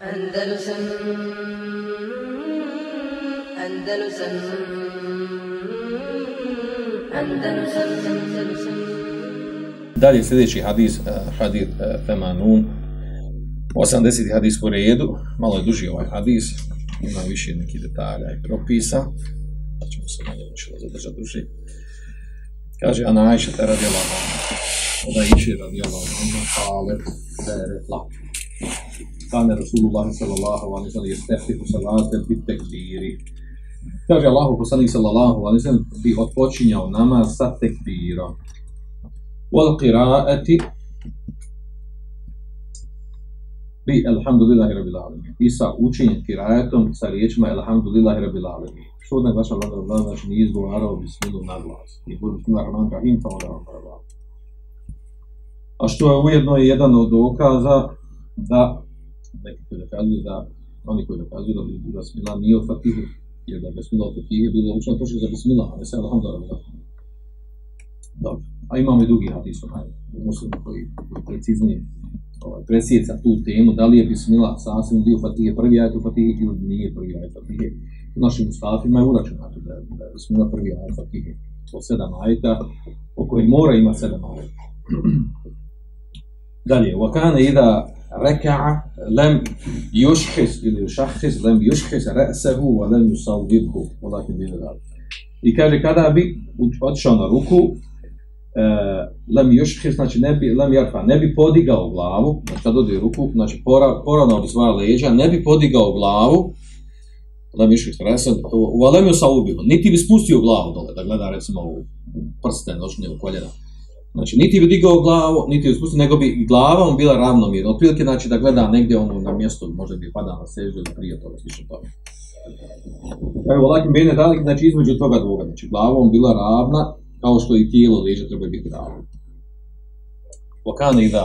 Andalusam Andalusam Andalusam Andalusam. Dalje sljedeći hadis, eh, uh, hadis uh, eh, Femanun, 80. hadis po redu, malo je duži ovaj hadis, ima više nekih detalja i propisa, pa ćemo se na njemu šlo zadržati duži. Kaže, Ana Ajša te radi Allah, da iši radi Allah, pa da je rekla, kane Rasulullah sallallahu alaihi sallam, je steftihu salate bit tekbiri. Kaže, Allahu poslanik sallallahu alaihi sallam, bi odpočinjao namaz sa tekbirom. Wal qiraati bi alhamdulillahi rabbil alamin. I sa učenjem kirajetom sa riječima alhamdulillahi rabbil alamin. Što da vaša Allah rabbil znači nije izgovarao bismilu na glas. I budu bismillah rahman rahim, pa onda vam prava. A što je ujedno je jedan od dokaza da neki koji dokazuju da oni koji dokazuju da, da bismillah nije u fatihu, jer da bismillah u fatihu je bilo učeno to što je za bismillah, a ne se alhamdulillah. Dobro. A imamo i drugi hadis onaj u muslimu koji, koji preciznije ovaj, presjeca tu temu, da li je bismillah sasvim dio fatihe prvi ajet u fatihe ili nije prvi ajet fatihe. U našim ustafima je uračunato da, da je bismillah prvi ajet fatihe od sedam ajeta, po kojim mora ima sedam ajeta. Dalje, وَكَانَ إِذَا rekaa lem yushkhis ili yushkhis lem yushkhis ra'sahu wa lem yusawwidhu wala kin bin i kaže kada bi otišao na ruku e, lem yushkhis znači ne bi lem yarfa ne bi podigao glavu znači kad dođe ruku znači pora porano bi svoja leđa ne bi podigao glavu lem yushkhis ra'sa wa lem yusawwidhu niti bi spustio glavu dole da gleda recimo u prste nožnje, u koljena znači niti bi digao glavu niti bi spustio nego bi glava mu bila ravnomjerna otprilike znači da gleda negdje ono na mjesto možda bi pada na sežu ili prije toga slično toga Evo, lakim bene dalik, znači između toga dvoga, znači glavom bila ravna, kao što i tijelo leđa treba biti ravno. Wakana idha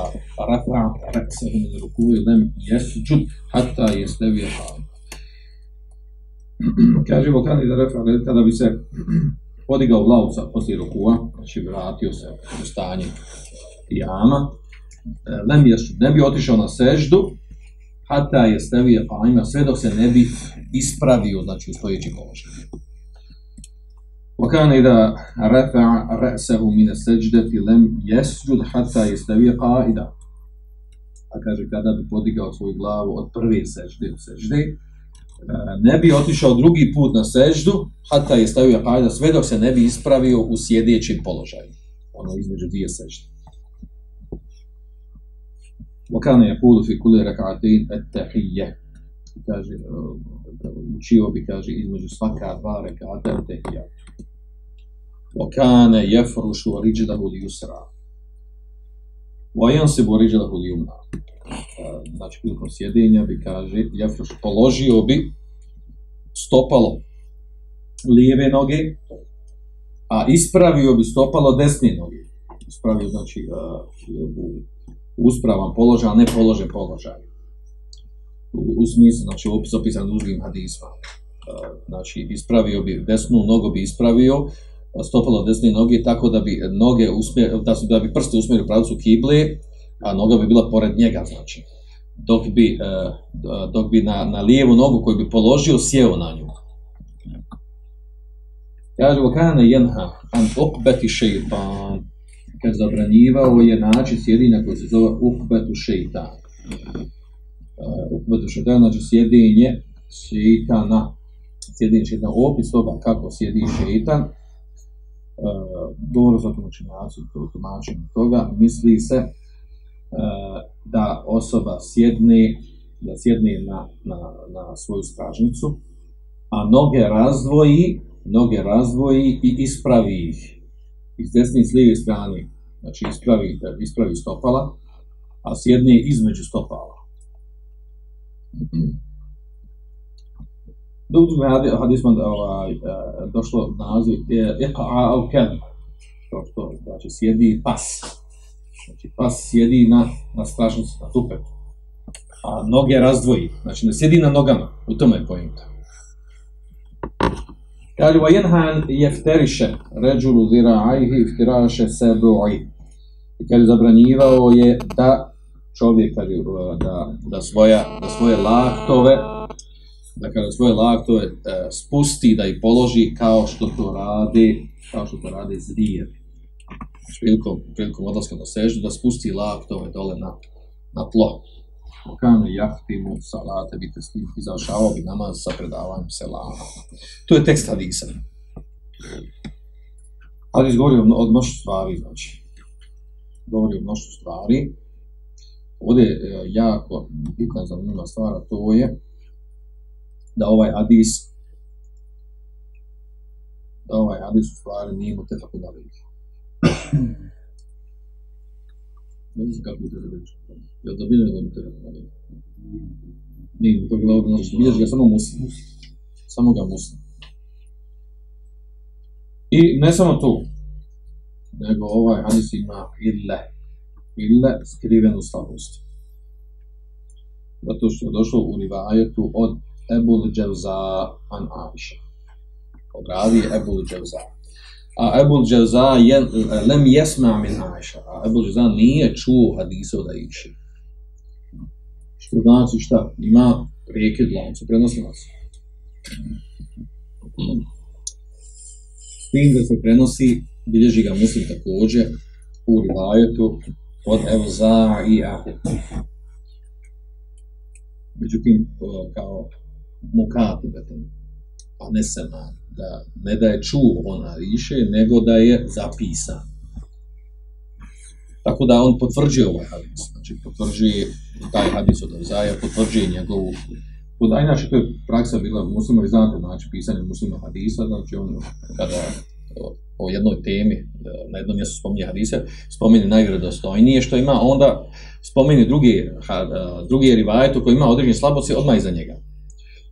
rafa ra'sahu min ruku'i lam hata hatta yastawi qa'im. Kaže Wakana idha rafa kada bi se podigao glavu sa poslije rukua, znači vratio se u stanje jama, lam yasjud ne bi otišao na seždu hatta yastawi qa'ima sve dok se ne bi ispravio znači u stojeći položaj. وكان إذا رفع رأسه من السجدة لم يسجد حتى يستوي قائدا a kaže kada bi podigao svoju glavu od prve sežde u sežde, ne bi otišao drugi put na seždu, hata je stavio kajda sve dok se ne bi ispravio u sjedećem položaju, ono između dvije sežde. Vokane je pulu fi kuli rekatein et tehije, kaže, učio bi, kaže, između svaka dva rekata et tehijatu. وكان يفرش Vajan se bori da kod jumna. Znači, prilikom sjedenja bi kaže, ja još položio bi stopalo lijeve noge, a ispravio bi stopalo desne noge. Ispravio, znači, eh, uspravan položaj, a ne položen položaj. U, u smislu, znači, opisan drugim hadisma. Eh, znači, ispravio bi, desnu nogu bi ispravio, stopalo desne noge tako da bi noge usmjer, da su da bi prste usmjerili u pravcu kible, a noga bi bila pored njega, znači. Dok bi, uh, dok bi na, na lijevu nogu koju bi položio, sjeo na nju. Kaže, kana jenha an ukbeti šeitan. Kad zabranjivao je način sjedinja koji se zove ukbetu šeitan. Uh, eh, ukbetu šeitan, znači sjedinje šeitana. Sjedinje šeitan, opis toga kako sjedi šeitan E, dobro za tumačenjacu, to tumačenje toga, misli se e, da osoba sjedne, da sjedne na, na, na svoju stražnicu, a noge razdvoji, noge razdvoji i ispravi ih. Iz desne i s lijeve strane, znači ispravi, ispravi stopala, a sjedne između stopala. Mhm. Do u drugom hadismu ovaj, uh, došlo naziv je iqa'a au kem, to što znači sjedi pas. Znači pas sjedi na, na stražnici, na tupe. A noge razdvoji, znači ne sjedi na nogama, u tome je pojenta. Kaže, wa jenhan jefteriše ređulu zira'ajhi iftiraše sebu'i. I kaže, zabranjivao je da čovjek kaže, da, da, svoja, da svoje laktove, da kada svoje laktove e, spusti, da ih položi kao što to radi, kao što to radi zvijer. Prilikom, prilikom odlaska na seždu, da spusti laktove dole na, na tlo. Kane jahtimu salate bite s tim izašao bi namaz sa predavanjem selama. To je tekst hadisa. Hadis govori o mnoštvu stvari, znači. Govori o mnoštvu stvari. Ovdje je e, jako bitna zanimljiva stvar, to je da ovaj hadis da ovaj hadis u stvari nije mu tefak u dalih. Ne znam kako bi to zabilješ. Ja da bilje da mi tefak u dalih. Nije mu to bilo ovdje, znači bilješ ga samo muslim. Samo ga muslim. I ne samo to, nego ovaj hadis ima ille, ille skrivenu slabost. Zato što je došlo u rivajetu od Ebul Dževza an Aisha. Od radi Ebul Dževza. A Ebul Dževza je, lem jesma min Aisha. A Ebul Dževza nije čuo hadisa od Aisha. Što znači šta? Ima rijeke dlancu, prenoslac. S tim da se prenosi, bilježi ga muslim također u rivajetu od Evza i Ahu. Međutim, kao mukatibetan, a pa ne sema, da ne da je čuo ona više, nego da je zapisan. Tako da on potvrđuje ovaj hadis, znači potvrđuje taj hadis od Avzaja, potvrđuje njegovu Kod Ajnaša inače to je praksa bila u muslima, vi znate, znači pisanje muslima hadisa, znači on kada o jednoj temi, e, na jednom mjestu spominje hadise, spominje najvjerodostojnije što ima, onda spominje drugi, drugi rivajet koji ima određene slabosti odmah iza njega.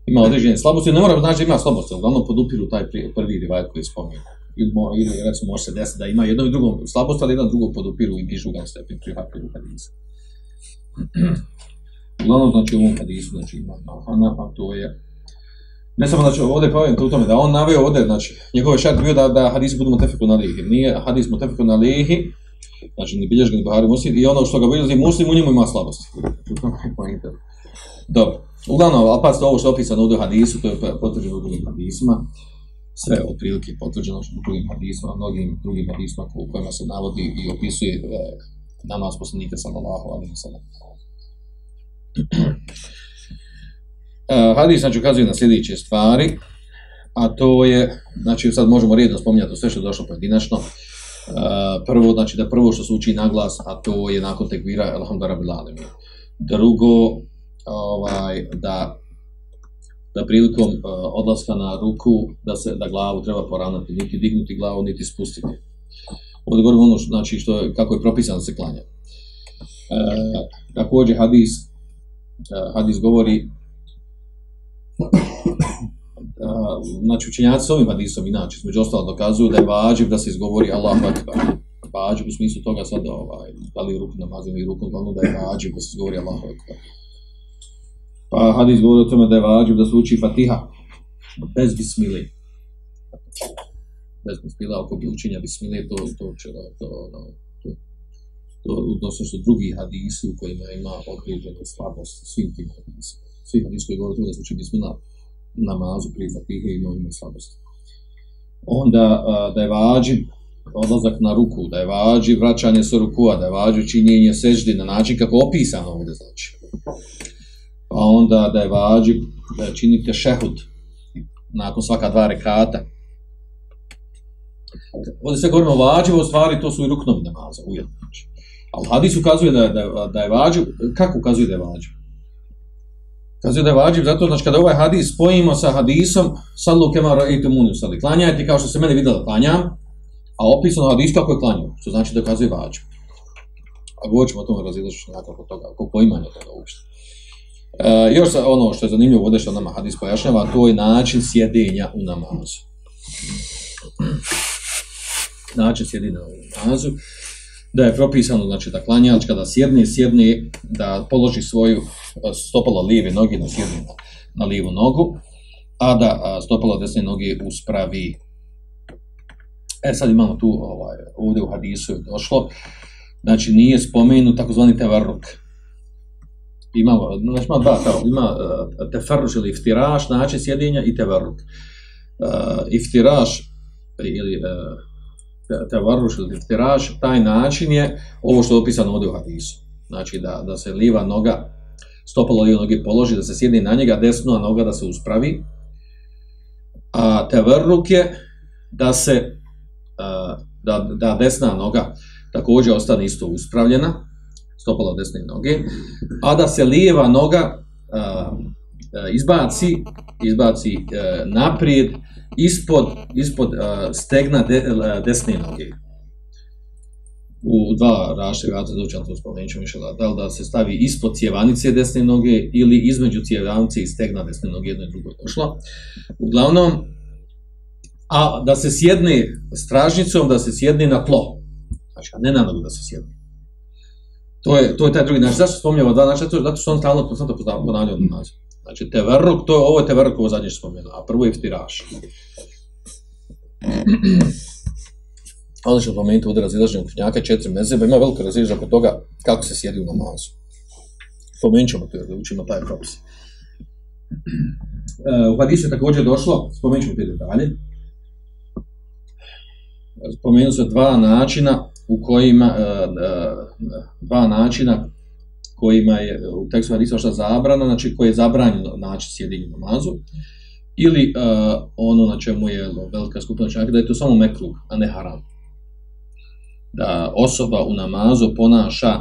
Ima određene slabosti, ne mora znači da ima slabosti, uglavnom podupiru taj prvi rivajet koji spominje. Ili, ili recimo može se desiti da ima jedno i drugo slabost, ali jedan drugo podupiru i dižu ga stepin prihvatljaju hadisa. Uglavnom, znači, u ovom hadisu, znači, ima Mahana, a to je Ne samo znači ovdje povem u tome da on naveo ovdje znači njegove šart bio da da hadis budu mutafekun alihi. Nije hadis mutafekun alihi. Znači ne bilješ ga ni Buhari Muslim i ono što ga bilježi Muslim u njemu ima slabosti. Dobro. Uglavnom, ali pazite, ovo što je opisano ovdje u hadisu, to je potvrđeno u drugim hadisima, Sve otprilike potvrđeno u drugim hadisima, mnogim drugim hadisima u kojima se navodi i opisuje e, namaz poslanika sallallahu alaihi wa sallam. e, hadis znači ukazuje na sljedeće stvari, a to je, znači sad možemo redno spominjati sve što je došlo pojedinačno. Uh, prvo, znači da prvo što se uči na glas, a to je nakon tekvira, alhamdulillah rabbil alamin. Drugo, ovaj, da da prilikom uh, odlaska na ruku, da se da glavu treba poravnati, niti dignuti glavu, niti spustiti. Ovdje govorimo ono, znači, što je, kako je propisano da se klanja. E, također hadis, uh, hadis govori e, znači učenjaci s ovim hadisom inače, među ostalo dokazuju da je vađiv da se izgovori Allahu Akbar. Vađiv u smislu toga sad, ovaj, da li ruku namazim i rukom, glavno da je vađiv da se izgovori Allahu Akbar. Pa hadis govori o tome da je vađiv da se uči Fatiha bez bismili. Bez bismila, oko bi učenja bismili, to, to, to, to, to, to, to, to su drugi hadisi u kojima ima određenu slabost svim tim hadisima. Svi hadisi koji govori o tome da se uči bismila, namazu prije fatihe i novima slabosti. Onda da je vađiv odlazak na ruku, da je vađi vraćanje sa rukua, da je vađi činjenje seždi na način kako opisano ovdje znači. Pa onda da je vađi da činite šehud nakon svaka dva rekata. Ovdje sve govorimo o vađivu, u stvari to su i ruknovi namaza, ujedno. Znači. Ali hadis ukazuje da je, da, da je vađiv, kako ukazuje da je vađiv? Kaže da je vađiv zato znači kada ovaj hadis spojimo sa hadisom sallu kema raitu muniju salli. Klanjajte kao što se mene vidjela klanjam, a opisano hadis kako je klanjao, što znači da kazuje vađiv. A govorit ćemo o tome razilažiš nakon toga, oko poimanja toga uopšte. E, još ono što je zanimljivo ovdje što nama hadis pojašnjava, to je način sjedenja u namazu. Način sjedenja u namazu da je propisano znači da klanjač kada sjedne sjedne da položi svoju e, stopalo lijeve noge na sjedne na, na lijevu nogu a da e, stopalo desne noge uspravi e sad imamo tu ovaj ovdje u hadisu je došlo znači nije spomenut takozvani tevarruk ima, znači ima dva, kao, ima e, uh, teferruš ili iftiraš, način sjedinja i tevarruk. Uh, e, iftiraš ili e, uh, tevarruš ili iftiraš, taj način je ovo što je opisano ovdje u hadisu. Znači da, da se liva noga, stopalo liva noge položi, da se sjedni na njega, desna noga da se uspravi. A tevarruk je da se uh, da, da desna noga također ostane isto uspravljena, stopala desne noge, a da se lijeva noga a, a, izbaci, izbaci a, naprijed ispod, ispod a, stegna de, a, desne noge. U dva rašte vrata doćan to spomenut ću mišljala, da li da se stavi ispod cjevanice desne noge ili između cjevanice i stegna desne noge, jedno i drugo je došlo. Uglavnom, a da se sjedne stražnicom, da se sjedne na tlo, znači, ne na nogu da se sjedne. To je, to je taj drugi način. Zašto spominjamo dva načina? Zato što on stalno konstantno ponavlja od naziv. Znači, teverruk, to je, ovo je teverruk, ovo zadnje što spomenuo, a prvo je iftiraš. Onda ćemo pomenuti ovdje razilaženje knjaka, četiri mezeba, ima veliko razilaženje oko toga kako se sjedi u namazu. Pomenut ćemo to jer da učimo taj propis. E, u hadisu je također došlo, spomenut ćemo te detalje, Spomenut se dva načina u kojima e, e, dva načina kojima je u tekstu hadisa šta zabrana, znači koji je zabranjeno naći sjedinju namazu, ili uh, ono na čemu je ono, velika skupina čaka, da je to samo mekruh, a ne haram. Da osoba u namazu ponaša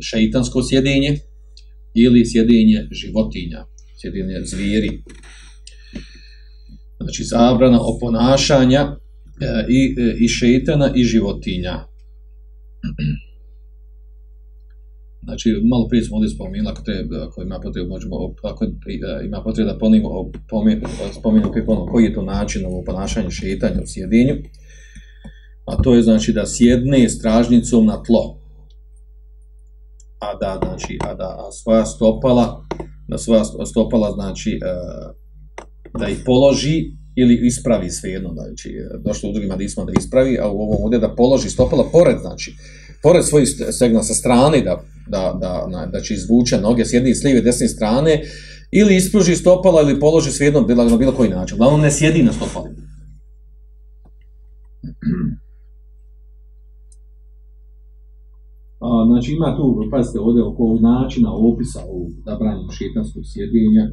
šeitansko sjedinje ili sjedinje životinja, sjedinje zvijeri. Znači zabrana oponašanja E, i, i šeitana i životinja. Znači, malo prije smo ovdje spomenuli, ako, treba, ako ima potrebu, možemo, ako e, ima potrebu da ponimo, spomenimo koji, ponovno, koji je to način ovo ponašanje šetanja u sjedinju. A to je znači da sjedne stražnicom na tlo. A da, znači, a da a svoja stopala, da svoja stopala, znači, e, da ih položi ili ispravi svejedno, znači došlo u drugim hadisma da ispravi, a u ovom ovdje da položi stopala pored, znači pored svojih stegna sa strane, da, da, da, na, da će izvuče noge s jedne i s lijeve desne strane, ili ispruži stopala ili položi svejedno bilo, na bilo koji način. Uglavnom ne sjedi na stopali. A, znači ima tu, pazite, ovdje oko načina opisa ovog zabranjenog šetanskog sjedinja,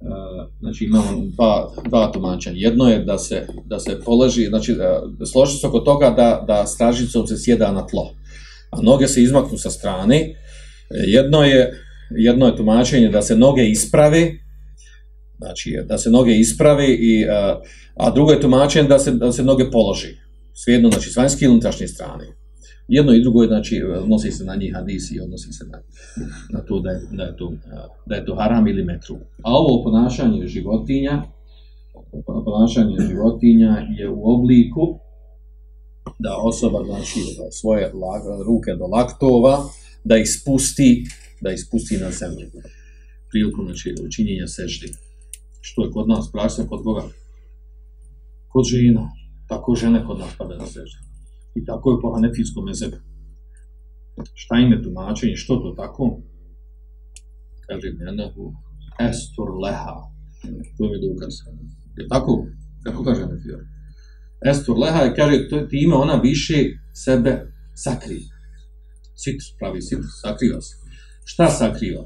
Eh, znači imamo dva, dva tumačenja. Jedno je da se, da se položi, znači eh, složi se oko toga da, da stražicom se sjeda na tlo, a noge se izmaknu sa strane. Eh, jedno je, jedno je tumačenje da se noge isprave, znači da se noge isprave, i, a, a drugo je tumačenje da se, da se noge položi. Svijedno, znači s vanjske ili unutrašnje strane jedno i drugo je, znači, odnosi se na njih hadisi i odnosi se na, na to da je, da, je to da je to haram ili metru. A ovo ponašanje životinja, ponašanje životinja je u obliku da osoba, znači, da svoje ruke do laktova, da ispusti, da ispusti na zemlju. Prilikom, znači, učinjenja seždi. Što je kod nas praksa, kod koga? Kod žena. Tako žene kod nas pada na seždi. I tako je po hanefijskom mezebu. Šta im je tumačenje, što to tako? Kaže nenahu estur leha. To mi je dokaz. Je tako? Kako kaže hanefija? Estur leha je, kaže, to, time ona više sebe sakri. Sitr, pravi sitr, sakriva se. Šta sakriva?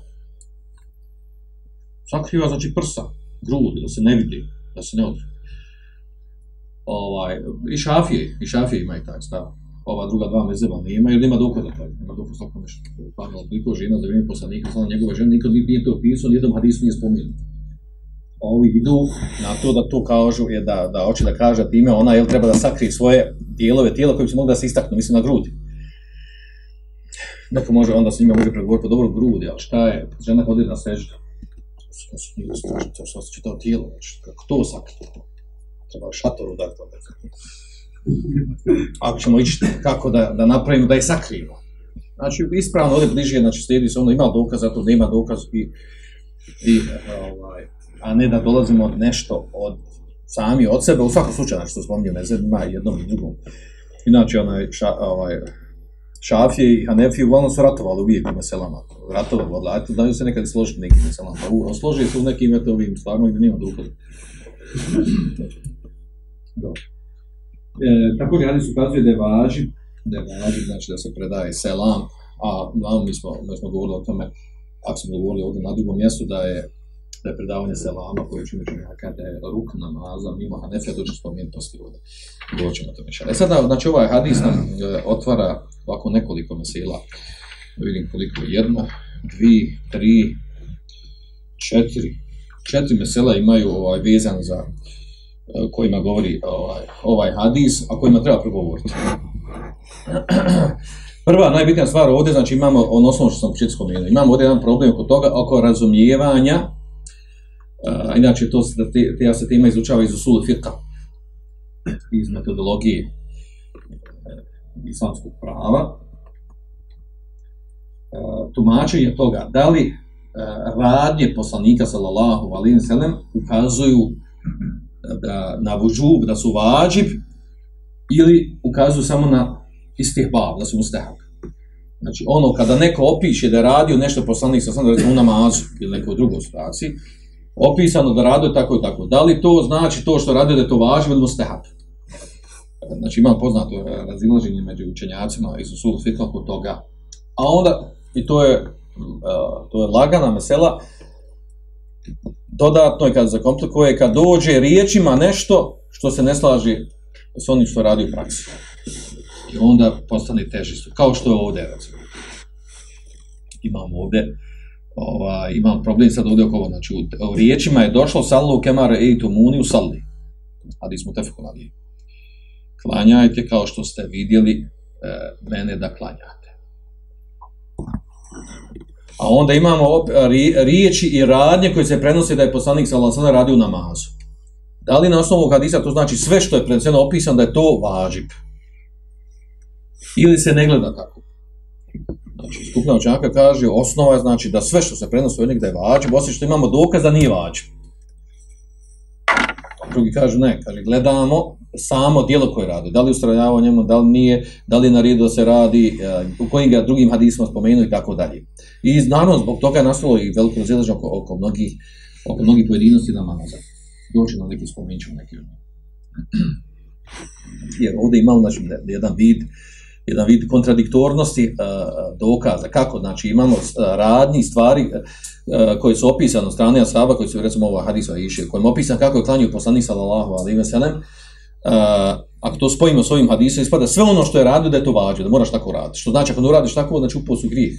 Sakriva znači prsa, grudi, da se ne vidi, da se ne odrije ovaj, i šafije, i šafije imaju taj stav. Ova druga dva mezeba nema, jer nema dokada taj, nema dokaza tako nešto. Pa je toliko žena za vrijeme poslanika, sada njegove žene, nikad nije to opisao, nijednom hadisu nije spomenut. Ovi idu na to da to kažu, je da, da hoće da kaže time, ona jel treba da sakri svoje dijelove tijela koje bi se mogli da se istaknu, mislim na grudi. Neko može, onda s njima može pregovoriti, pa dobro grudi, ali šta je, žena hodila na seždu. To su nije strašno, to su to tijelo, znači, kako to sakri treba šator udati onda. Ako ćemo ići kako da, da napravimo, da je sakrivo. Znači, ispravno ovdje bliže, znači, slijedi se ono, ima dokaz, zato nema dokaz i, i ovaj, a ne da dolazimo od nešto od sami od sebe, u svakom slučaju, znači, što spomnio meze, ima jednom i drugom. Inače, onaj, ša, ovaj, Šafije i Hanefi uglavnom su ratovali uvijek u meselama. Ratovali, vodili, ajte, daju se nekad složiti nekim meselama. Pa u- složi se u nekim eto, ovim stvarima gdje nema dokaza. Dobro. E, također hadis ukazuje da je važi, da je važi, znači da se predaje selam, a no, mi, smo, mi smo govorili o tome, ako smo govorili ovdje na drugom mjestu, da je da je predavanje selama koje čini čini da je ruk namaza mimo Hanefija, dođe spomenuti poslije ovdje. Govorit ćemo to mišljati. E sada, znači ovaj hadis nam e, otvara ovako nekoliko mesela. Vidim koliko jedno, dvi, tri, četiri. Četiri mesela imaju ovaj vezan za E, kojima govori ovaj, ovaj hadis, a kojima treba progovoriti. Prva, najbitnija stvar ovdje, znači imamo ono osnovno što sam u početku spomenuo, imamo ovdje jedan problem oko toga, oko razumijevanja, uh, inače to se, te, te se tema izučava iz usulu fiqa, iz metodologije e, islamskog prava, uh, tumačenje toga, da li uh, radnje poslanika sallallahu alaihi wa sallam ukazuju da, na vuđub, da su vađib, ili ukazuju samo na istihbab, da su mustahab. Znači, ono, kada neko opiše da je radio nešto poslanik sa sam recimo u namazu ili nekoj drugoj situaciji, opisano da radio tako i tako. Da li to znači to što radio da je to važno ili mustahab? Znači, imam poznato razilaženje među učenjacima iz usul fitla kod toga. A onda, i to je, uh, to je lagana mesela, dodatno je kad zakomplikuje, kad dođe riječima nešto što se ne slaži s onim što radi u praksi. I onda postane teži su, kao što je ovdje, recimo. Imam ovdje, ova, imam problem sad ovdje oko ovo, znači u, u riječima je došlo sallu kemare i muni u salli. Hadis mu tefeku nadije. Klanjajte kao što ste vidjeli e, mene da klanjate. A onda imamo op, ri, riječi i radnje koje se prenose da je poslanik sallallahu alejhi radio namazu. Da li na osnovu hadisa to znači sve što je preneseno opisano da je to važib? Ili se ne gleda tako? Znači, skupna učenjaka kaže, osnova je znači da sve što se prenosi od njeg da je vađib, osim što imamo dokaz da nije vađib. Drugi kažu ne, kaže, gledamo samo dijelo koje radi, da li ustrajava njemu, da li nije, da li naredio da se radi, e, u kojim ga drugim hadisima spomenuo i tako dalje. I naravno, zbog toga je nastalo i veliko razilaženje oko, oko mnogih, oko mnogih pojedinosti namaza. Doći na neki spomenut ćemo neki od. Jer ovdje imamo znači, jedan vid, jedan vid kontradiktornosti uh, dokaza. Kako? Znači imamo e, uh, radni stvari uh, koje su opisane od strane Asaba, koji su recimo ova hadisa iše, kojim opisan kako je klanio poslanik sallallahu alaihi ve sellem, uh, ako to spojimo s ovim hadisom, ispada sve ono što je radio da je to vađe, da moraš tako raditi. Što znači ako ne uradiš tako, znači upao su grijeh.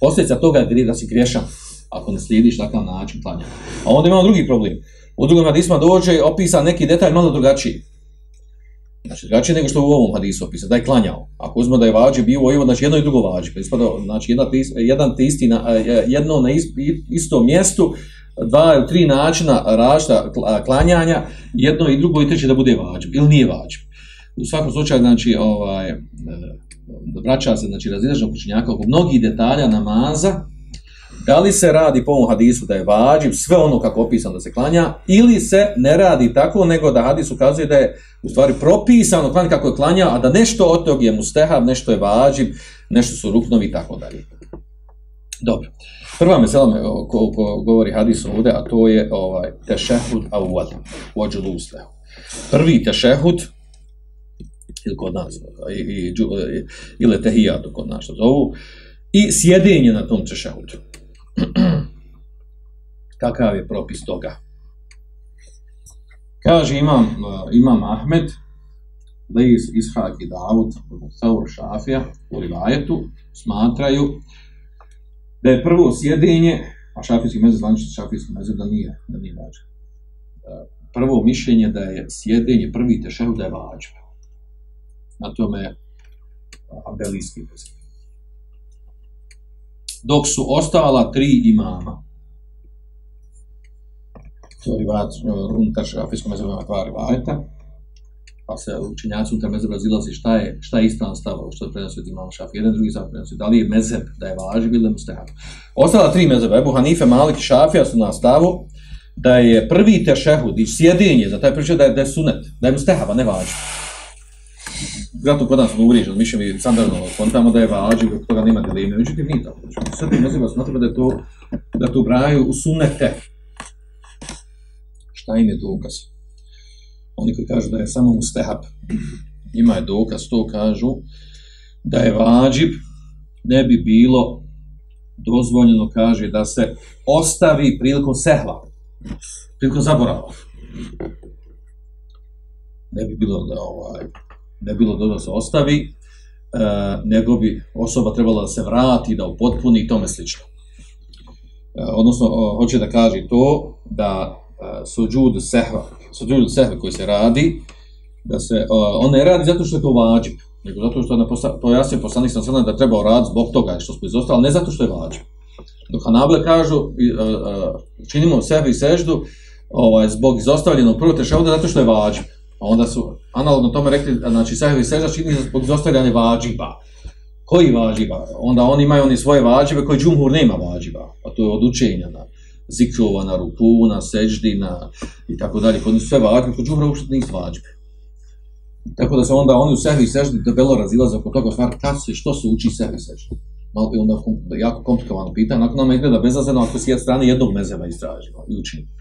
Posljedica toga je da si griješan ako ne slijediš takav način klanja. A onda imamo drugi problem. U drugom hadisma dođe opisan neki detalj malo drugačiji. Znači, drugačije nego što u ovom hadisu opisano, da je klanjao. Ako uzmemo da je vađi bio ovo, znači jedno i drugo vađi. Pa ispada, znači, jedna, jedan te istina, e, e, jedno na isto mjestu, dva ili tri načina rašta klanjanja, jedno i drugo i treće da bude vađi, ili nije vađi. U svakom slučaju, znači, ovaj, e, vraća se, znači, razilažno počinjaka oko mnogih detalja namaza, da li se radi po ovom hadisu da je vađiv sve ono kako opisano da se klanja, ili se ne radi tako, nego da hadis ukazuje da je u stvari propisano klanja kako je klanja, a da nešto od tog je mustehav, nešto je vađiv, nešto su ruknovi i tako dalje. Dobro. Prva mesela me ko, ko govori hadis ovdje, a to je ovaj tešehud awwal, vođu uslehu. Prvi tešehud, ili kod nas, i, i, i, ili tehijatu kod nas što zovu, i sjedenje na tom tešehudu. Kakav je propis toga? Kaže imam, eh, imam Ahmed, Leis, Ishak i Davud, Saur, Šafija, u rivajetu, smatraju da je prvo sjedenje, a šafijski mezir, zvanični šafijski mezir da nije, da nije vađa. E, prvo mišljenje da je sjedenje, prvi tešehud da je vađa. Na tome e, Abelijski mezir dok su ostala tri imama. To je rivajac, e, unutar šafijskom mezeba dva rivajeta, pa se učenjaci unutar mezeba razilazi šta je, šta je istan stav, što je prenosio od imama šafi, jedan drugi stav prenosio, da li je mezeb da je važiv ili mustahab. Ostala tri mezeba, Ebu Hanife, Malik i Šafija su na stavu da je prvi tešehud i sjedinje za taj pričaj da je, da je sunet, da je mustahab, a ne važiv. Zato kod nas ono smo uvriježeni, mišljamo i standardno kontamo da je važiv, od toga nema dileme, međutim nije tako. Znači, Sve ti mezeba smatra da je to, da to braju u sunete. Šta im je dokaz? Oni koji kažu da je samo mustehab, ima je dokaz, to kažu, da je vađib, ne bi bilo dozvoljeno, kaže, da se ostavi prilikom sehva, prilikom zaborava. Ne bi bilo da ovaj, ne bi bilo dobro da se ostavi, e, nego bi osoba trebala da se vrati, da upotpuni i tome slično. E, odnosno, hoće da kaže to da e, suđud sehva, suđud sehve koji se radi, da se, uh, on ne radi zato što je to vađib, nego zato što je pojasnio poslanik sam sada da treba raditi zbog toga što smo izostali, ne zato što je vađib. Dok Hanable kažu, uh, uh, činimo sehvi i seždu, ovaj, zbog izostavljenog prvog tešavda zato što je vađib. A onda su analogno tome rekli, znači sahvi sežda čini zbog izostavljanja vađiba. Koji vađiba? Onda oni imaju oni svoje vađibe koji džumhur nema vađiba. A to je od učenja na zikrova, na ruku, na seđdi, na i tako dalje. Kod sve vađbe, kod džumra uopšte nisu vađbe. Tako da se onda oni u sehvi seždi debelo razilaze oko toga stvar, kad se, što se uči sehvi seždi. Malo je onda jako komplikovano pitanje. Nakon nama izgleda bezazredno ako s jedne strane jednog mezeva istražimo i učinimo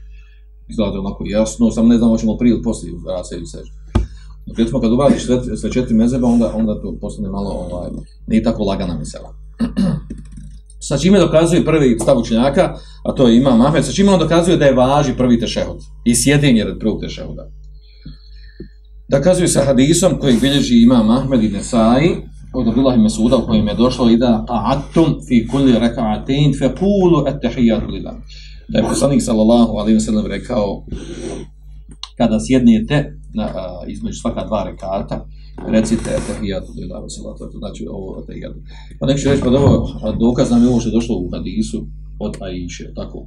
izgleda onako jasno, samo ne znam hoćemo prije ili poslije rasa ili sežda. Dakle, recimo kad uradiš sve, sve četiri mezeba, onda, onda to postane malo, ovaj, nije tako lagana mesela. sa čime dokazuje prvi stav učenjaka, a to je Imam Ahmed, sa čime on dokazuje da je važi prvi tešehud i sjedinje red prvog tešehuda. Dokazuje sa hadisom koji bilježi Imam Ahmed i Nesai, od Abdullah i Mesuda u kojem je došlo i da ta'atum fi kulli reka'atin fe kulu et tehijatu lillah da je poslanik sallallahu alejhi ve sellem rekao kada sjednete na a, između svaka dva rekata recite tahiyatu lillahi wa salatu znači ovo etahijatu. pa nek će reći pa dobro, dokaz nam je ovo što je došlo u hadisu od Aisha tako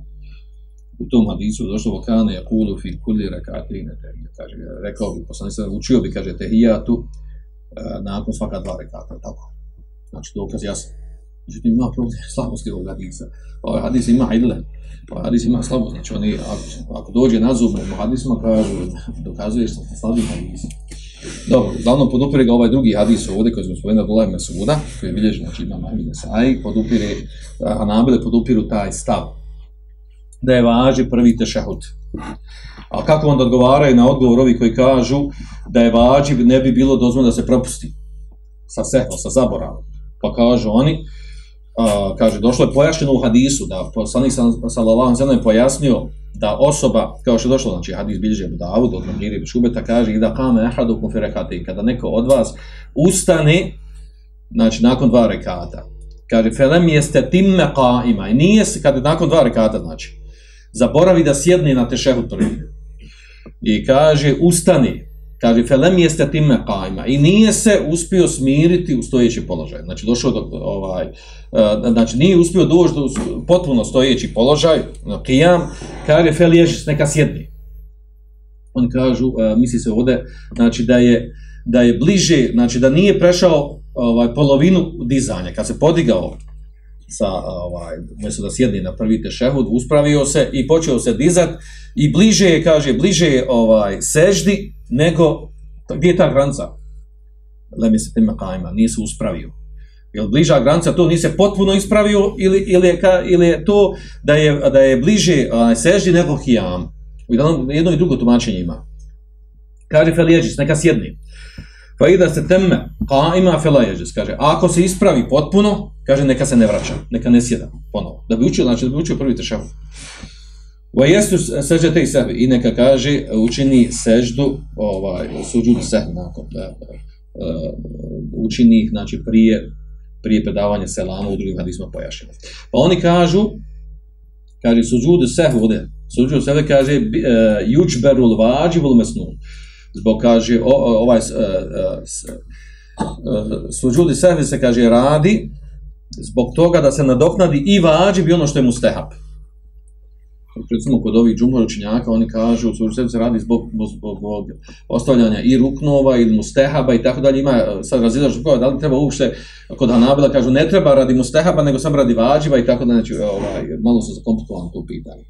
u tom hadisu došlo vokane jakulu fi kulli rakatin kaže rekao bi poslanik sallallahu učio bi kaže tahiyatu e, nakon svaka dva rekata tako znači dokaz jasno. Međutim, ima problem slabosti ovog hadisa. Ovaj hadis ima idle. Ovaj hadis ima slabost. Znači, oni, ako, ako dođe na zub, u hadisima kažu, dokazuješ sa slabim hadisom. Dobro, uglavnom podupire ga ovaj drugi hadis ovdje, koji smo spomenuli Abdullah ibn Suda, koji je bilježen, znači ima Mahmi Nesai, podupire, a nabile podupiru taj stav. Da je važi prvi tešahud. A kako onda odgovaraju na odgovor ovi koji kažu da je važi, ne bi bilo dozvoljeno da se propusti sa sehvo, sa zaboravom. Pa kažu oni, a, kaže, došlo je pojašnjeno u hadisu, da poslanik sallallahu alejhi ve pojasnio da osoba, kao što je došlo, znači hadis bilježe Abu Davud, od Mahiri Šubeta, kaže, da kame ahadukum fi rekati, kada neko od vas ustane, znači nakon dva rekata, kaže, felem jeste timme qaima, i nije se, kada nakon dva rekata, znači, zaboravi da sjedne na tešehud prvi. I kaže, ustani, kaže felem jeste time kajma. i nije se uspio smiriti u stojeći položaj. Znači došao do ovaj e, znači nije uspio doći do potpuno stojeći položaj na qiyam. Kaže fel ježi neka sjedni. Oni kažu e, misli se ovde znači da je da je bliže znači da nije prešao ovaj polovinu dizanja. Kad se podigao sa ovaj umjesto da sjedni na prvi tešehud uspravio se i počeo se dizat i bliže je kaže bliže je ovaj seždi nego, gdje je ta granca? Lemi se tema kajma, nije se uspravio. Je bliža granca, to nije se potpuno ispravio ili, ili, je, ka, ili je to da je, da je bliže a, seždi nego hijam? U jednom, jedno i drugo tumačenje ima. Kaže Felijeđis, neka sjedni. Pa i da se teme, pa ima felajeđes, kaže, ako se ispravi potpuno, kaže, neka se ne vraća, neka ne sjeda ponovo. Da bi učio, znači da bi učio prvi tešavu. Wa jesu sežde te sebi i neka kaže učini seždu ovaj suđud se nakon da, uh, učini ih znači prije prije predavanja selama u drugim hadisima pojašnjeno. Pa oni kažu kaže suđudu se ovde suđud se kaže e, uh, yujbarul mesnun, zbog kaže o, ovaj uh, sehvi se kaže radi zbog toga da se nadoknadi i vađib i ono što je mustehab. Recimo kod ovih džumhur učinjaka, oni kažu, u suštini se radi zbog, zbog, zbog, ostavljanja i ruknova ili mustehaba i tako dalje, ima e, sad razilaž koja, da li treba uopšte, kod Hanabila kažu, ne treba radi mustehaba, nego sam radi vađiva i tako dalje, znači, ovaj, malo su zakomplikovan tu pitanje.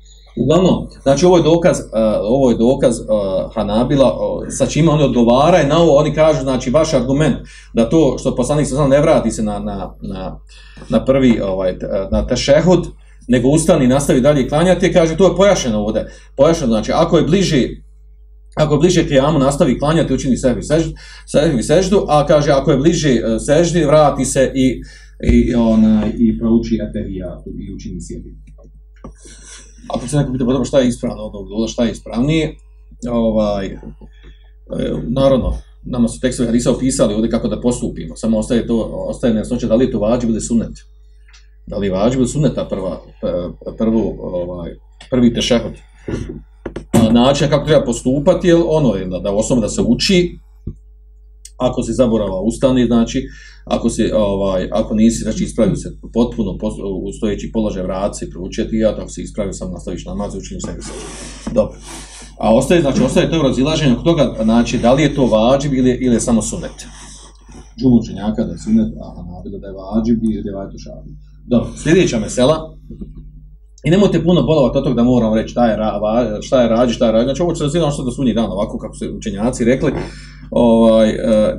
Uglavnom, znači ovo je dokaz, uh, ovo je dokaz uh, Hanabila, uh, sa čime oni odgovaraju na ovo, oni kažu, znači, vaš argument da to što poslanik sa ne vrati se na, na, na, na prvi, ovaj, na tešehud, nego ustani i nastavi dalje klanjati, kaže, to je pojašeno ovdje. Pojašeno, znači, ako je bliži ako je bliže kijamu, nastavi klanjati, učini sebi seždu, sebi seždu, a kaže, ako je bliže seždi, vrati se i, i, ona, i prouči etevijatu i učini sebi ako se neko pita pa dobro šta je ispravno od ovog šta je ispravnije, ovaj, e, naravno, nama su tekstovi hadisa opisali ovdje kako da postupimo, samo ostaje to, ostaje nesnoće da li je to vađi bude sunet. Da li je vađi bude suneta prva, prvu, ovaj, prvi tešehod. Način kako treba postupati je ono je da, da osoba da se uči, ako se zaborava ustani, znači, ako se ovaj ako nisi znači ispravio se potpuno ustojeći položaj vraca i proučeti, ja ako se ispravio sam nastaviš namaz učini se sve. Dobro. A ostaje znači ostaje to razilaženje oko toga znači da li je to vađib ili ili je samo sunnet džumučenjaka da je sunnet a hanabila da je vađib ili da je to šabi. Dobro sljedeća mesela. I nemojte puno bolovati od toga da moram reći šta je, ra, šta je rađi, šta je rađi. Znači ovo će razvijedno što da sunji dan, ovako kako su učenjaci rekli ovaj, e,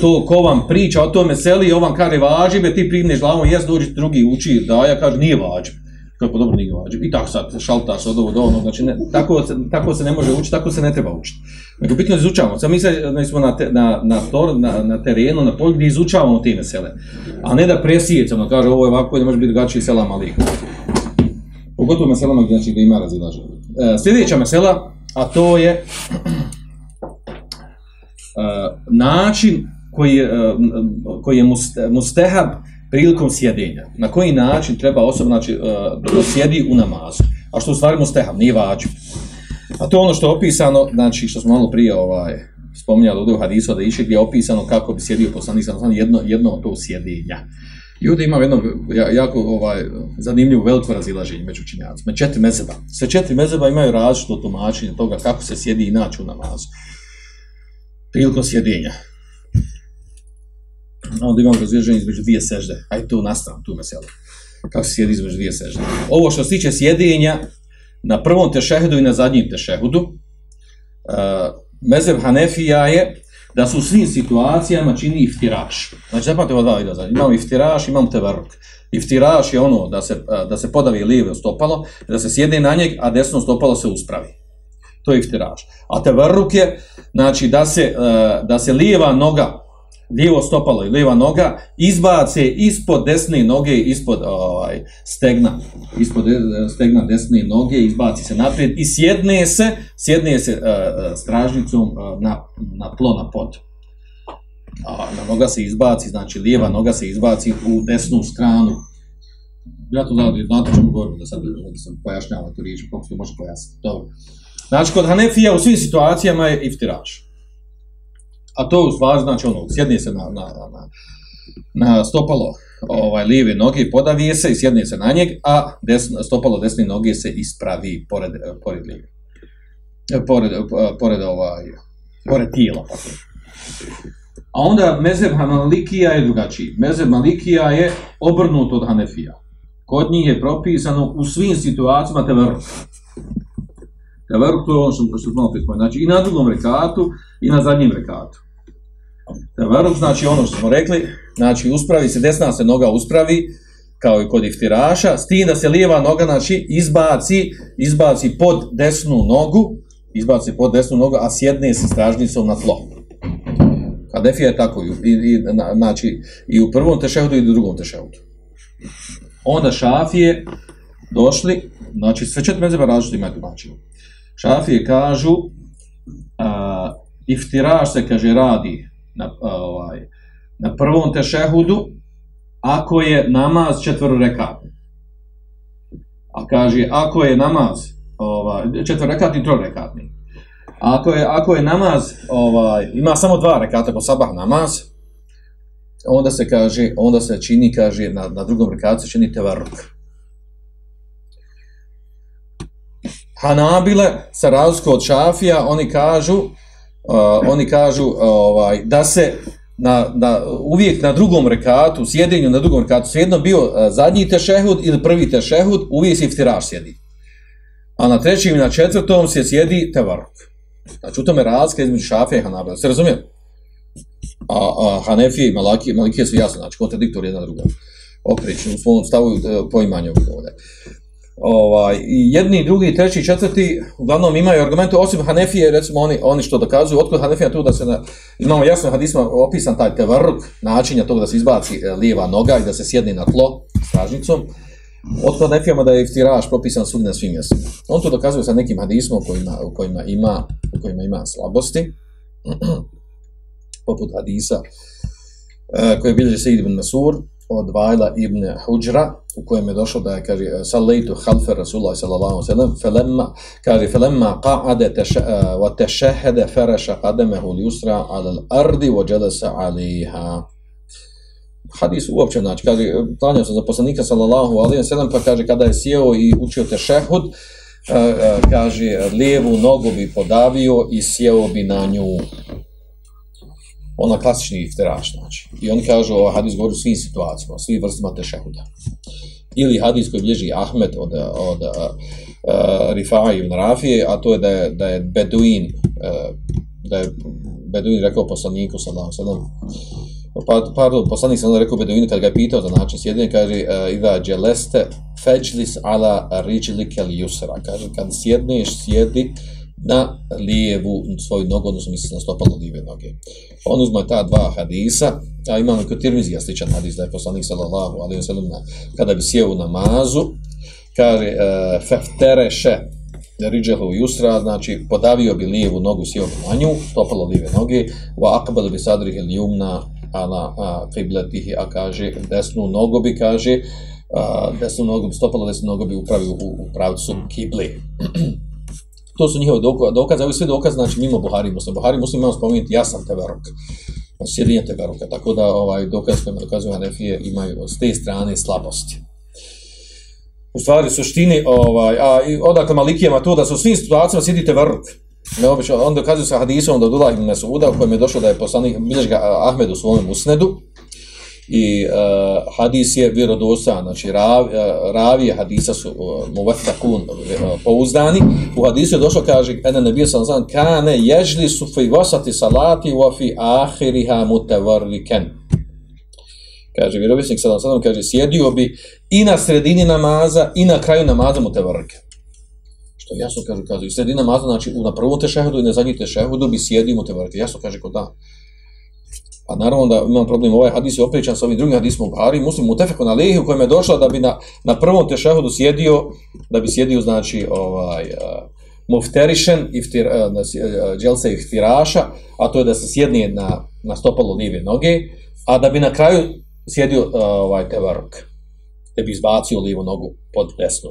to ko vam priča o tome seli, on vam kaže važibe, ti primneš glavom, jes dođi drugi uči, da ja kažem nije važib. Kako pa dobro nije važib. I tako sad šaltaš od ovo do onog, znači ne, tako, se, tako se ne može učiti, tako se ne treba učiti. Nego bitno izučavamo. Sad mi se znači, smo na, te, na, na, tor, na, na terenu, na polju gdje izučavamo te mesele. A ne da presijecamo, kaže ovo je ovako, ne može biti drugačiji sela malih. Pogotovo meselama znači, gdje ima razilaženje. E, sljedeća mesela, a to je E, način koji je, uh, koji je mustehab prilikom sjedenja. Na koji način treba osoba znači, uh, da sjedi u namazu. A što u stvari mustehab, nije vađu. A to je ono što je opisano, znači što smo malo prije ovaj, spominjali ovdje u hadisu da iši gdje je opisano kako bi sjedio poslanik sam jedno, jedno to sjedenja. I ovdje ima jedno jako ovaj, zanimljivo veliko razilaženje među učinjacima. Četiri mezeba. Sve četiri mezeba imaju različito tumačenje toga kako se sjedi inače u namazu prilikom sjedinja. Onda imamo razvježenje između dvije sežde. Ajde tu nastavim, tu meselo. Kako se sjedi između dvije sežde. Ovo što se tiče sjedinja na prvom tešehudu i na zadnjim tešehudu, uh, mezeb Hanefija je da su u svim situacijama čini iftiraš. Znači, zapamte ovo dva videa zadnje. Imamo iftiraš, imamo tevaruk. Iftiraš je ono da se, uh, da se podavi lijevo stopalo, da se sjedne na njeg, a desno stopalo se uspravi to je iftiraž. A tevrruk je, znači, da se, e, da se lijeva noga, lijevo stopalo i lijeva noga, izbace ispod desne noge, ispod ovaj, stegna, ispod e, stegna desne noge, izbaci se naprijed i sjedne se, sjedne se uh, stražnicom uh, na, na tlo, na pod. A na noga se izbaci, znači lijeva noga se izbaci u desnu stranu. Ja to znam, znate čemu govorim, da sad da sam pojašnjava tu riječ, kako se može pojasniti. Dobro. Znači, kod Hanefija u svim situacijama je iftiraš. A to u stvari znači ono, sjedni se na, na, na, na stopalo ovaj, lijeve noge, podavije se i sjedne se na njeg, a desno, stopalo desne noge se ispravi pored, pored lijeve. E, pored, pored, ovaj, pored tijela. Tako. A onda mezeb Hanalikija je drugačiji. Mezeb Malikija je obrnut od Hanefija. Kod njih je propisano u svim situacijama te. Tevaruk to je ono što, što smo opet Znači i na drugom rekatu i na zadnjem rekatu. Tevaruk znači ono što smo rekli, znači uspravi se, desna se noga uspravi, kao i kod iftiraša, s tim da se lijeva noga znači, izbaci, izbaci pod desnu nogu, izbaci pod desnu nogu, a sjedne se stražnicom na tlo. A defija je tako, i, i, na, znači, i u prvom tešehudu i u drugom tešehudu. Onda šafije došli, znači sve četiri mezeba različite imaju tumačenje. Šafije kažu a, iftiraš se, kaže, radi na, a, ovaj, na prvom tešehudu ako je namaz četvrorekatni. A kaže, ako je namaz ovaj, četvrorekatni, trorekatni. Ako je, ako je namaz, ovaj, ima samo dva rekata po sabah namaz, onda se kaže, onda se čini, kaže, na, na drugom rekatu se čini tevaruk. Hanabile, sa razliku od Šafija, oni kažu, uh, oni kažu uh, ovaj, da se na, na, uvijek na drugom rekatu, sjedenju na drugom rekatu, sjedno bio uh, zadnji tešehud ili prvi tešehud, uvijek se iftiraš sjedi. A na trećim i na četvrtom se sjedi tevaruk. Znači, u tome razlika između Šafija i Hanabila. Se razumije? A, a Hanefije i Malakije, Malikije su jasno, znači, kontradiktor jedna druga. Oprično, u svom stavu e, poimanje ovdje. Ovaj, i jedni, drugi, treći, četvrti, uglavnom imaju argumente, osim Hanefije, recimo oni, oni što dokazuju, otkud Hanefija tu da se, na, imamo jasno hadisma opisan taj tevrk, načinja tog da se izbaci e, lijeva noga i da se sjedni na tlo stražnicom, otkud Hanefijama da je iftiraš propisan sud na svim mjestima. On to dokazuje sa nekim hadismom u kojima, u kojima, ima, u kojima ima slabosti, poput hadisa, e, koje bilježi Sejid ibn Masur, od Vajla ibn Huđra, u kojem je došlo da je, kaže, salaitu halfe Rasulullah sallallahu sallam, felemma, kaže, felemma qa'ade eh, wa tešehede fereša qademehu ljusra ala ardi wa jelesa aliha. Hadis uopće, znači, kaže, planio sam za poslanika sallallahu alaihi sallam, pa kaže, kada je sjeo i učio tešehud, eh, eh, kaže, lijevu nogu bi podavio i sjeo bi na nju ona klasični iftiraš, znači. I oni kažu, ovaj hadis govori u svim situacijama, svim vrstima tešehuda. Ili hadis koji bliži Ahmed od, od eh, eh, uh, Rifa'a ibn Rafije, a to je da je, da je Beduin, uh, da je Beduin rekao poslaniku, sallam, sallam, pa, pardon, poslanik sam rekao Beduinu kad ga je pitao za način sjedinja, kaže, uh, Iva dželeste feđlis ala riđlike li jusra, kaže, kad sjedneš, sjedi, na lijevu svoju nogu, odnosno misli na stopalo lijeve noge. On uzma ta dva hadisa, a imamo kod Tirmizija sličan hadis, da je poslanik sallallahu alaihi wa sallam, kada bi sjeo u namazu, kaže, uh, feftereše, riđehu jusra, znači podavio bi lijevu nogu, sjeo bi na nju, stopalo lijeve noge, wa akbal bi sadrih il jumna, ala fibletihi, a kaže, desnu nogu bi, kaže, a, desnu nogu bi stopalo, desnu nogu bi upravio u, u pravcu kibli. To su njihove dokaze, ovi svi dokaze, znači mimo Buhari i Muslima. Buhari i Muslim imamo spomenuti jasan teverok, znači, sjedinje teveroka, tako da ovaj dokaz kojima dokazuju Hanefije imaju s te strane slabosti. U stvari, suštini, ovaj, a i odakle Malikijama to da su u svim situacijama sjedi teverok. Neobično, on dokazuje sa hadisom da Abdullah ibn Mesuda, u kojem je došlo da je poslanik, bilješ ga Ahmed u svojom usnedu, i uh, hadis je vjerodostan, znači rav, uh, ravije hadisa su e, uh, muvatakun uh, pouzdani. U hadisu je došlo, kaže, ene nebija sam znam, kane ježli su fi vasati salati wa fi ahiriha mutavarriken. Kaže, vjerovisnik sada sadom, kaže, sjedio bi i na sredini namaza i na kraju namaza mutavarriken. Što jasno kaže, kaže, i namaza, znači na prvom tešehudu i na zadnji tešehudu bi sjedio mutavarriken. Jasno kaže, kod da. A naravno da imam problem, ovaj hadis je oprećan sa ovim drugim hadisom u Buhari, muslim u tefeku na lehi u kojem je došla da bi na, na prvom tešehudu sjedio, da bi sjedio, znači, ovaj, eh, uh, mufterišen, iftir, eh, uh, eh, dželse iftiraša, a to je da se sjednije na, na stopalo lijeve noge, a da bi na kraju sjedio uh, ovaj tevaruk, da bi izbacio lijevu nogu pod desnu.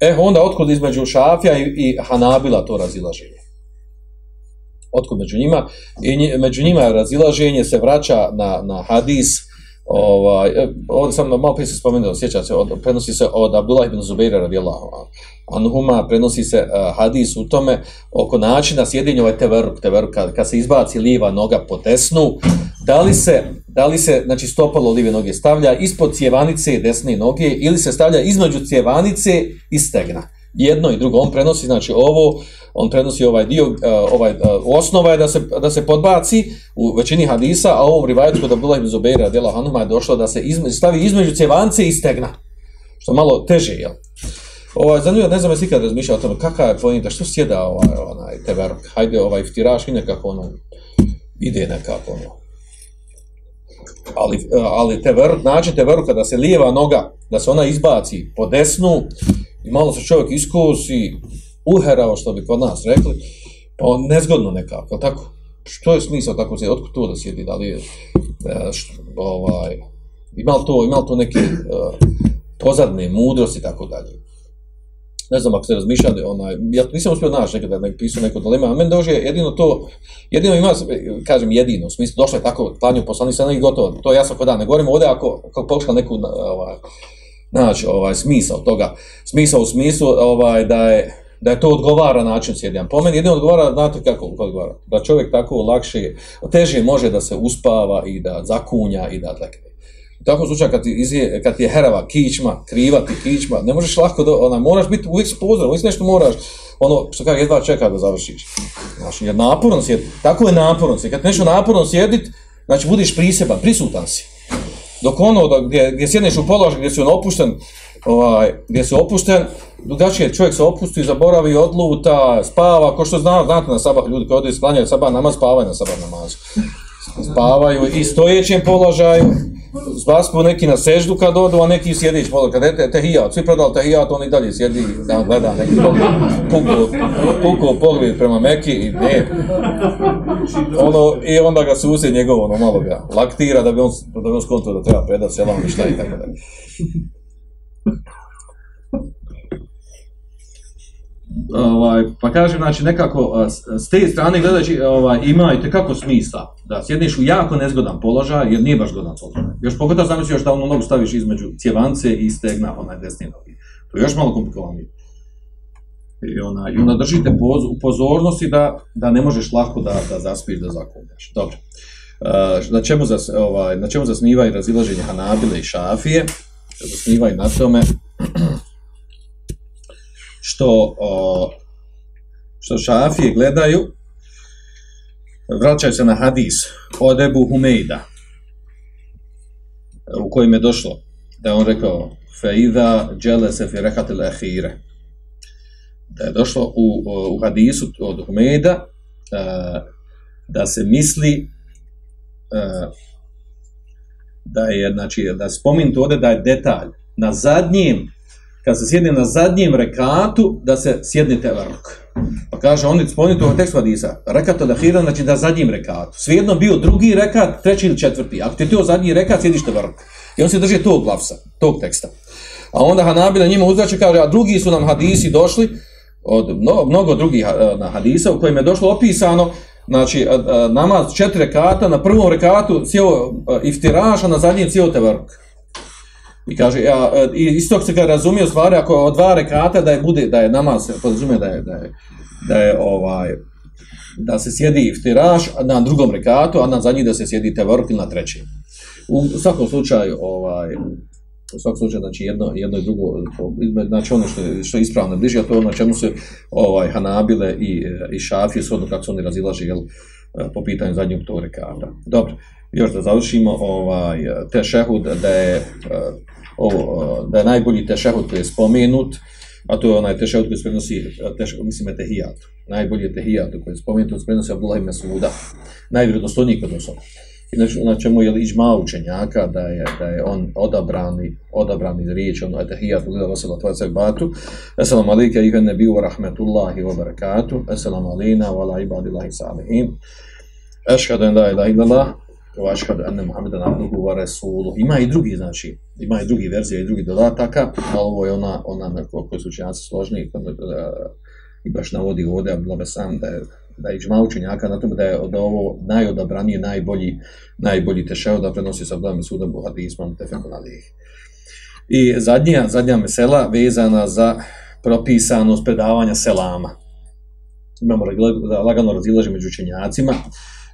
E, onda otkud između Šafija i, i Hanabila to razilaženje otkud među njima i nji, među njima razilaženje se vraća na, na hadis ovaj, e, ovdje sam malo prije se spomenuo, sjeća se, od, prenosi se od Abdullah ibn Zubeira radijallahu anhuma, prenosi se uh, hadis u tome oko načina sjedinja ovaj teveruk, teveruk kad, kad se izbaci lijeva noga po desnu, da li se, da li se znači stopalo lijeve noge stavlja ispod cjevanice desne noge ili se stavlja između cjevanice i stegna. Jedno i drugo, on prenosi znači ovo, on prenosi ovaj dio, e, ovaj e, osnova je da se da se podbaci u većini hadisa, a ovom rivajetu kod Abdullah ibn dela Hanuma je došlo da se izme, stavi između cjevance i stegna. Što malo teže je. Ovaj zanimljivo, ne znam jesi ikad razmišljao o tome kakva je pojenta, što sjeda ovaj onaj teverk. Hajde ovaj ftiraš i nekako ono ide nekako ono. Ali, e, ali teverk, znači teverk kada se lijeva noga, da se ona izbaci po desnu i malo se čovjek iskusi, uherao, što bi kod nas rekli, pa nezgodno nekako, tako? Što je smisao tako sjedi? Otkud to da sjedi? Da li je, e, što, ovaj, ima to, ima to neke uh, pozadne mudrosti i tako dalje? Ne znam ako ste razmišljali, onaj, ja nisam uspio naći nekada da ne pisao neko dilema, a meni dođe jedino to, jedino ima, kažem jedino, u smislu, došlo je tako, klanju poslani sada i gotovo, to je jasno kod dan, ne govorimo ovdje ako, ako pokušla neku, ovaj, Znači, ovaj, smisao toga, smisao u smislu ovaj, da je da je to odgovara način sjedinja. Po meni jedino odgovara, znate kako odgovara? Da čovjek tako lakše, teže može da se uspava i da zakunja i da lekne. U takvom slučaju kad, izje, kad je herava kičma, kriva ti kičma, ne možeš lako, do, ona, moraš biti uvijek pozdrav, uvijek nešto moraš, ono što kaže, jedva čeka da završiš. Znači, jer naporno sjedi, tako je naporno sjedi. Kad nešto naporno sjedit, znači budiš priseban, prisutan si. Dok ono da, gdje, gdje sjedneš u položaj, gdje si on opušten, ovaj, gdje si opušten, drugačije čovjek se opusti, zaboravi, odluta, spava, ko što zna, znate na sabah ljudi koji odaju sklanjaju sabah namaz, spavaju na sabah namazu. Spavaju i stojećem položaju, Zvaspu neki na seždu kad odu, a neki sjedić položaj. Kad je tehijat, svi prodali tehijat, on i dalje sjedi da gleda neki puko, puko pogled prema Meki i ne. Ono, I onda ga susjed njegov, ono malo ga laktira da bi on, da bi on skonto da treba predat selam i ono, šta i tako dalje. Ovaj, pa kažem, znači, nekako, s te strane gledajući, ovaj, ima i kako smisla da sjedneš u jako nezgodan položaj, jer nije baš zgodan položaj. Još pogotovo zamisli još da ono nogu staviš između cjevance i stegna, onaj desni nogi. To je još malo komplikovanije. I ona, i ona držite poz, u pozornosti da, da ne možeš lako da, da zaspiš, da zakonjaš. Dobro. Uh, na čemu, zas, ovaj, na čemu zasniva i razilaženje Hanabile i Šafije? Zasniva na tome što, o, što šafije gledaju, vraćaju se na hadis od Ebu Humejda, u kojem je došlo, da on rekao, Feida dželese fi rehatil ehire. Da je došlo u, u hadisu od Humejda, e, da se misli e, da je, znači, da spominjete ovdje da je detalj na zadnjem kad se sjedne na zadnjem rekatu, da se sjedne vrk. Pa kaže, oni spomenuti u tekstu Hadisa, rekat od ahira, znači da zadnjem rekatu. Svijedno bio drugi rekat, treći ili četvrti. Ako ti je to zadnji rekat, sjediš te. I on se drži tog glavsa, tog teksta. A onda Hanabila njima uzrače, kaže, a drugi su nam hadisi došli, od mnogo, mnogo drugih eh, na hadisa, u kojim je došlo opisano, znači, eh, eh, namaz četiri rekata, na prvom rekatu cijelo iftiraš, a na zadnjem cijelo tevaruk. I kaže, ja, e, i isto se ga razumije u stvari, ako od dva rekata da je bude, da je namaz, podrazumije da je, da je, da je ovaj, da se sjedi iftiraš na drugom rekatu, a na zadnji da se sjedi tevork na trećem. U svakom slučaju, ovaj, u svakom slučaju, znači jedno, jedno i drugo, znači ono što, što je ispravno bliže, a to je ono čemu se ovaj, Hanabile i, i Šafije, svodno kako se oni razilaže, jel, po pitanju zadnjeg tog rekata. Dobro, još da završimo, ovaj, te šehud da je o, da je najbolji tešehud koji je spomenut, a to je onaj tešehud koji se prenosi, tešehud, mislim, je. Najbolji je koji je spomenut, koji se prenosi Abdullah ibn Suda. Najvjerodostojniji kod osoba. I znači, na čemu je ižma učenjaka da je, da je on odabrani, odabrani riječ, ono je tehijat, gleda vasala tvoja cebatu. Assalamu alaikum, iha nebiju rahmetullahi wa barakatuh. Assalamu alaikum, wa ala ibadillahi salihim. Ešhadu en la ilaha illallah, kao aškad anna Muhammadan abduhu wa rasuluhu. Ima i drugi znači, ima i drugi verzije i drugi dodataka, a ovo je ona ona na koju su učenjaci složni pa i baš navodi ovdje Abdullah sam da je da je džma učenjaka na tome da je od ovo najodabranije, najbolji, najbolji tešeo da prenosi sa Abdullah Mesuda bu hadismom tefekun alih. I zadnja, zadnja mesela vezana za propisanost predavanja selama. Imamo lagano razilaže među učenjacima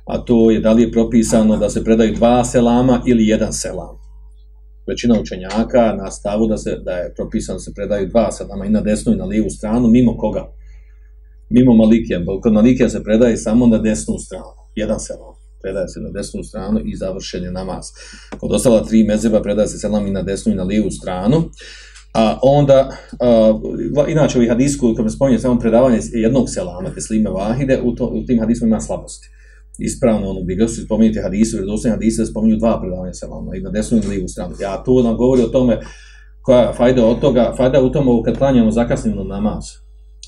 a to je da li je propisano da se predaju dva selama ili jedan selam. Većina učenjaka na stavu da se da je propisano da se predaju dva selama i na desnu i na lijevu stranu, mimo koga? Mimo Malikija. Kod Malikija se predaje samo na desnu stranu. Jedan selam. Predaje se na desnu stranu i završen je namaz. Kod ostala tri mezeba predaje se selam i na desnu i na lijevu stranu. A onda, a, inače ovih hadisku, kada me spominje samo predavanje jednog selama, te slime vahide, u, to, u tim hadismu ima slabosti ispravno ono bi ga su spomenuti hadisu, jer dosta hadisa spominju dva predavanja sa vama, i na desnu i na lijevu stranu. Ja tu nam govori o tome koja je fajda od toga, fajda u tomu kad klanjamo zakasnimo namaz.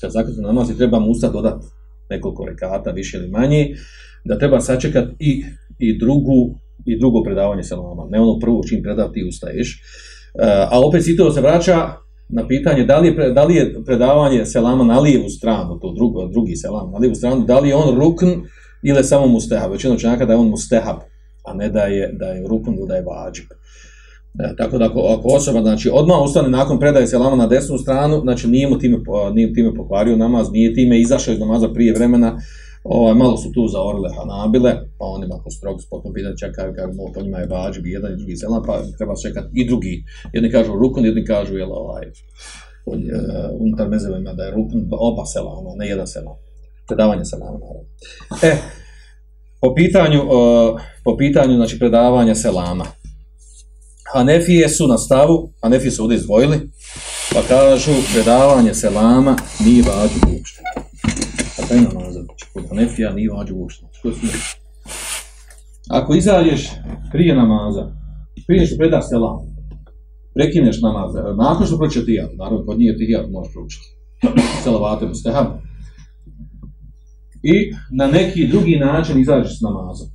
Kad zakasnimo namaz i trebamo usta dodati nekoliko rekata, više ili manje, da treba sačekat i, i drugu i drugo predavanje sa vama, ne ono prvo čim predav ti ustaješ. Uh, a opet si to se vraća na pitanje da li je, da li je predavanje selama na lijevu stranu, to drugo, drugi selam na lijevu stranu, da li je on rukn ili je samo mustehab. Većina učenjaka da je on mustehab, a ne da je, da je rukun ili da je vađib. E, tako da ako, ako osoba znači odmah ustane nakon predaje selama na desnu stranu, znači nije mu time nije time pokvario namaz, nije time izašao iz namaza prije vremena. Ovaj malo su tu zaorile Hanabile, pa oni ako strog spotno pitanje čekaju kako mu po njima je vađib jedan i drugi selam, pa treba čekati i drugi. Jedni kažu rukun, jedni kažu jel ovaj uh, unutar mezevima da je rukun oba selama, ne jedan selam. Predavanje selama naravno. E, po pitanju, uh, po pitanju znači predavanja selama. Hanefije su na stavu, Hanefije su ovdje izdvojili, pa kažu predavanje selama nije vađu uopšte. Pa A taj ono namaz, znači kod Hanefija nije vađu uopšte. Znači, što Ako izađeš prije namaza, prije što predaš selam, prekineš namaz, nakon što proći tijat, naravno kod nije tijat možeš proučiti. Selavate mu. I na neki drugi način izađeš s namazom.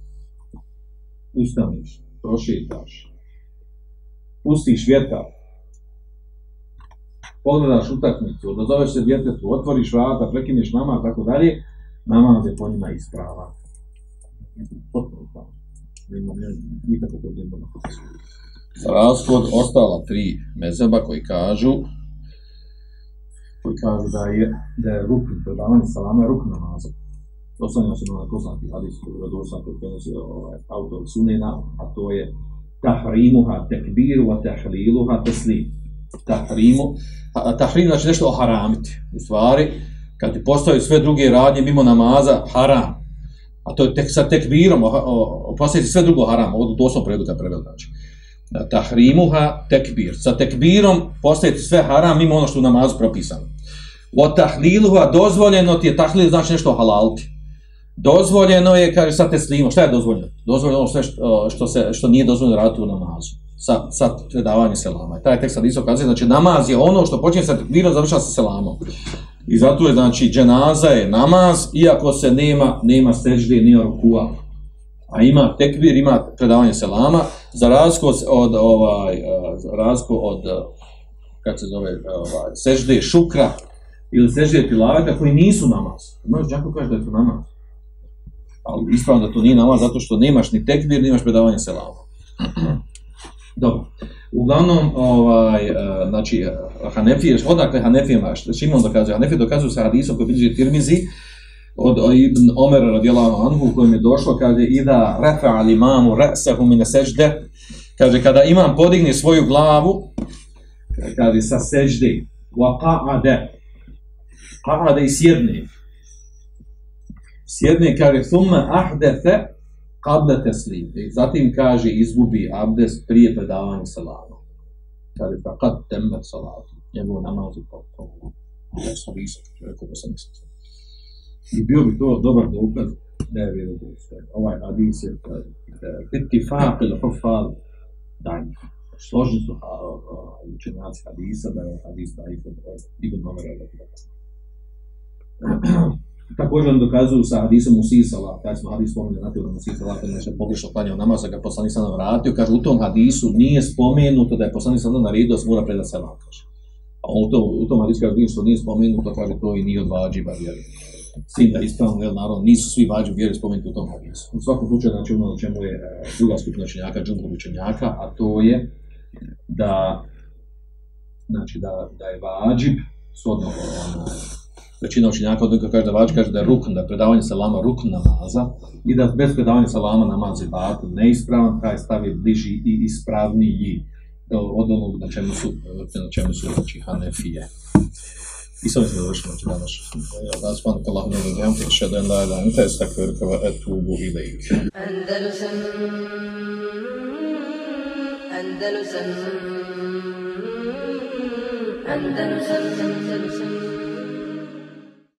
Ustaniš, prošetaš, pustiš vjetar, pogledaš utakmicu, odazoveš se djetetu, otvoriš vrata, prekineš namaz, tako dalje, namaz je po njima ispravan. Potpuno ispravan. Nema nema nikakvog problema. Za razliku od ostala tri mezeba koji kažu koji kažu da je, da je rukn, predavanje salama je rukn namaza oslanja se na poznati hadis koji je došao kod prenosi e, ovaj, autor Sunena, a to je tahrimuha tekbiru wa tahliluha teslim. Tahrimu, tahrim znači nešto oharamiti. U stvari, kad ti postaju sve druge radnje mimo namaza, haram. A to je tek sa tekbirom, postaviti sve drugo haram, ovo doslovno prevedu kad preveli znači. E, tahrimuha tekbir. Sa tekbirom postaviti sve haram mimo ono što u namazu propisano. O tahliluha dozvoljeno ti je tahlil znači nešto halalti. Dozvoljeno je, kaže, sa teslimom. Šta je dozvoljeno? Dozvoljeno ono sve što, što, se, što nije dozvoljeno raditi u namazu. Sa, sa predavanje selama. I taj tekst sad isto kazuje, znači namaz je ono što počinje sa tekbirom, završava sa selamom. I zato je, znači, dženaza je namaz, iako se nema, nema sežde, nema rukua. A ima tekbir, ima predavanje selama, za razliku od, ovaj, e, razliku od, e, kako se zove, e, ovaj, sežde šukra, ili sežde tilaveta, koji nisu namaz. Možeš džako kaže da je to namaz. Ali ispravno da to nije namaz, zato što nemaš ni tekbir, nemaš predavanje selama. Dobro. Uglavnom, ovaj, e, znači, e, Hanefije, odakle Hanefijema, Šimon dokazuje, Hanefije dokazuju sa hadisom koji bilježi Tirmizi, od Ibn Omer radijallahu anhu, u kojem je došlo, kaže, ida refa al imamu re'sahu mine sežde, kaže, kada imam podigne svoju glavu, kaže, sa sežde, wa qa'ade, qa'ade i sjedne, sjedne, kaže, summa ahdethe, qabla teslim. Zatim kaže izgubi abdest prije predavanja salama. Kaže pa kad temet salatu. Njegov namaz je potpuno. Ja sam visok, rekao sam mislim. I bio bi to dobar dokaz da je vjerodostojan. Ovaj hadis je ittifaq il hufal dan. Složni su učenjaci hadisa da je hadis da je Ibn Omer Također on dokazuju sa hadisom Musi Salat, kada smo hadis spomenuli na tijelu Musi kada je pogrešno klanjao namaz, ga poslanik sada vratio, kaže u tom hadisu nije spomenuto da je poslanik sada naredio da se mora predati selam, kaže. A u tom, u tom hadisu kaže što nije spomenuto, kaže to i nije od vađiba vjeri. Sin da ispravno, jel, naravno, nisu svi vađi vjeri spomenuti u tom hadisu. U svakom slučaju, znači ono na čemu je e, druga skupina učenjaka, džumhur učenjaka, a to je da znači da, da je vađib, shodno ono, većina učinjaka od kaže da vađ kaže da je rukn, da je predavanje salama rukn namaza i da bez predavanja salama namaz je batil neispravan, taj stav je bliži i ispravniji od onog na čemu su, na čemu su znači Hanefije. I sam mislim da završimo će danas. Da vas na kallahu ne vidim, te še da la ilaha illa anta astaghfiruka wa atubu ilayk. Andalusam Andalusam Andalusam Andalusam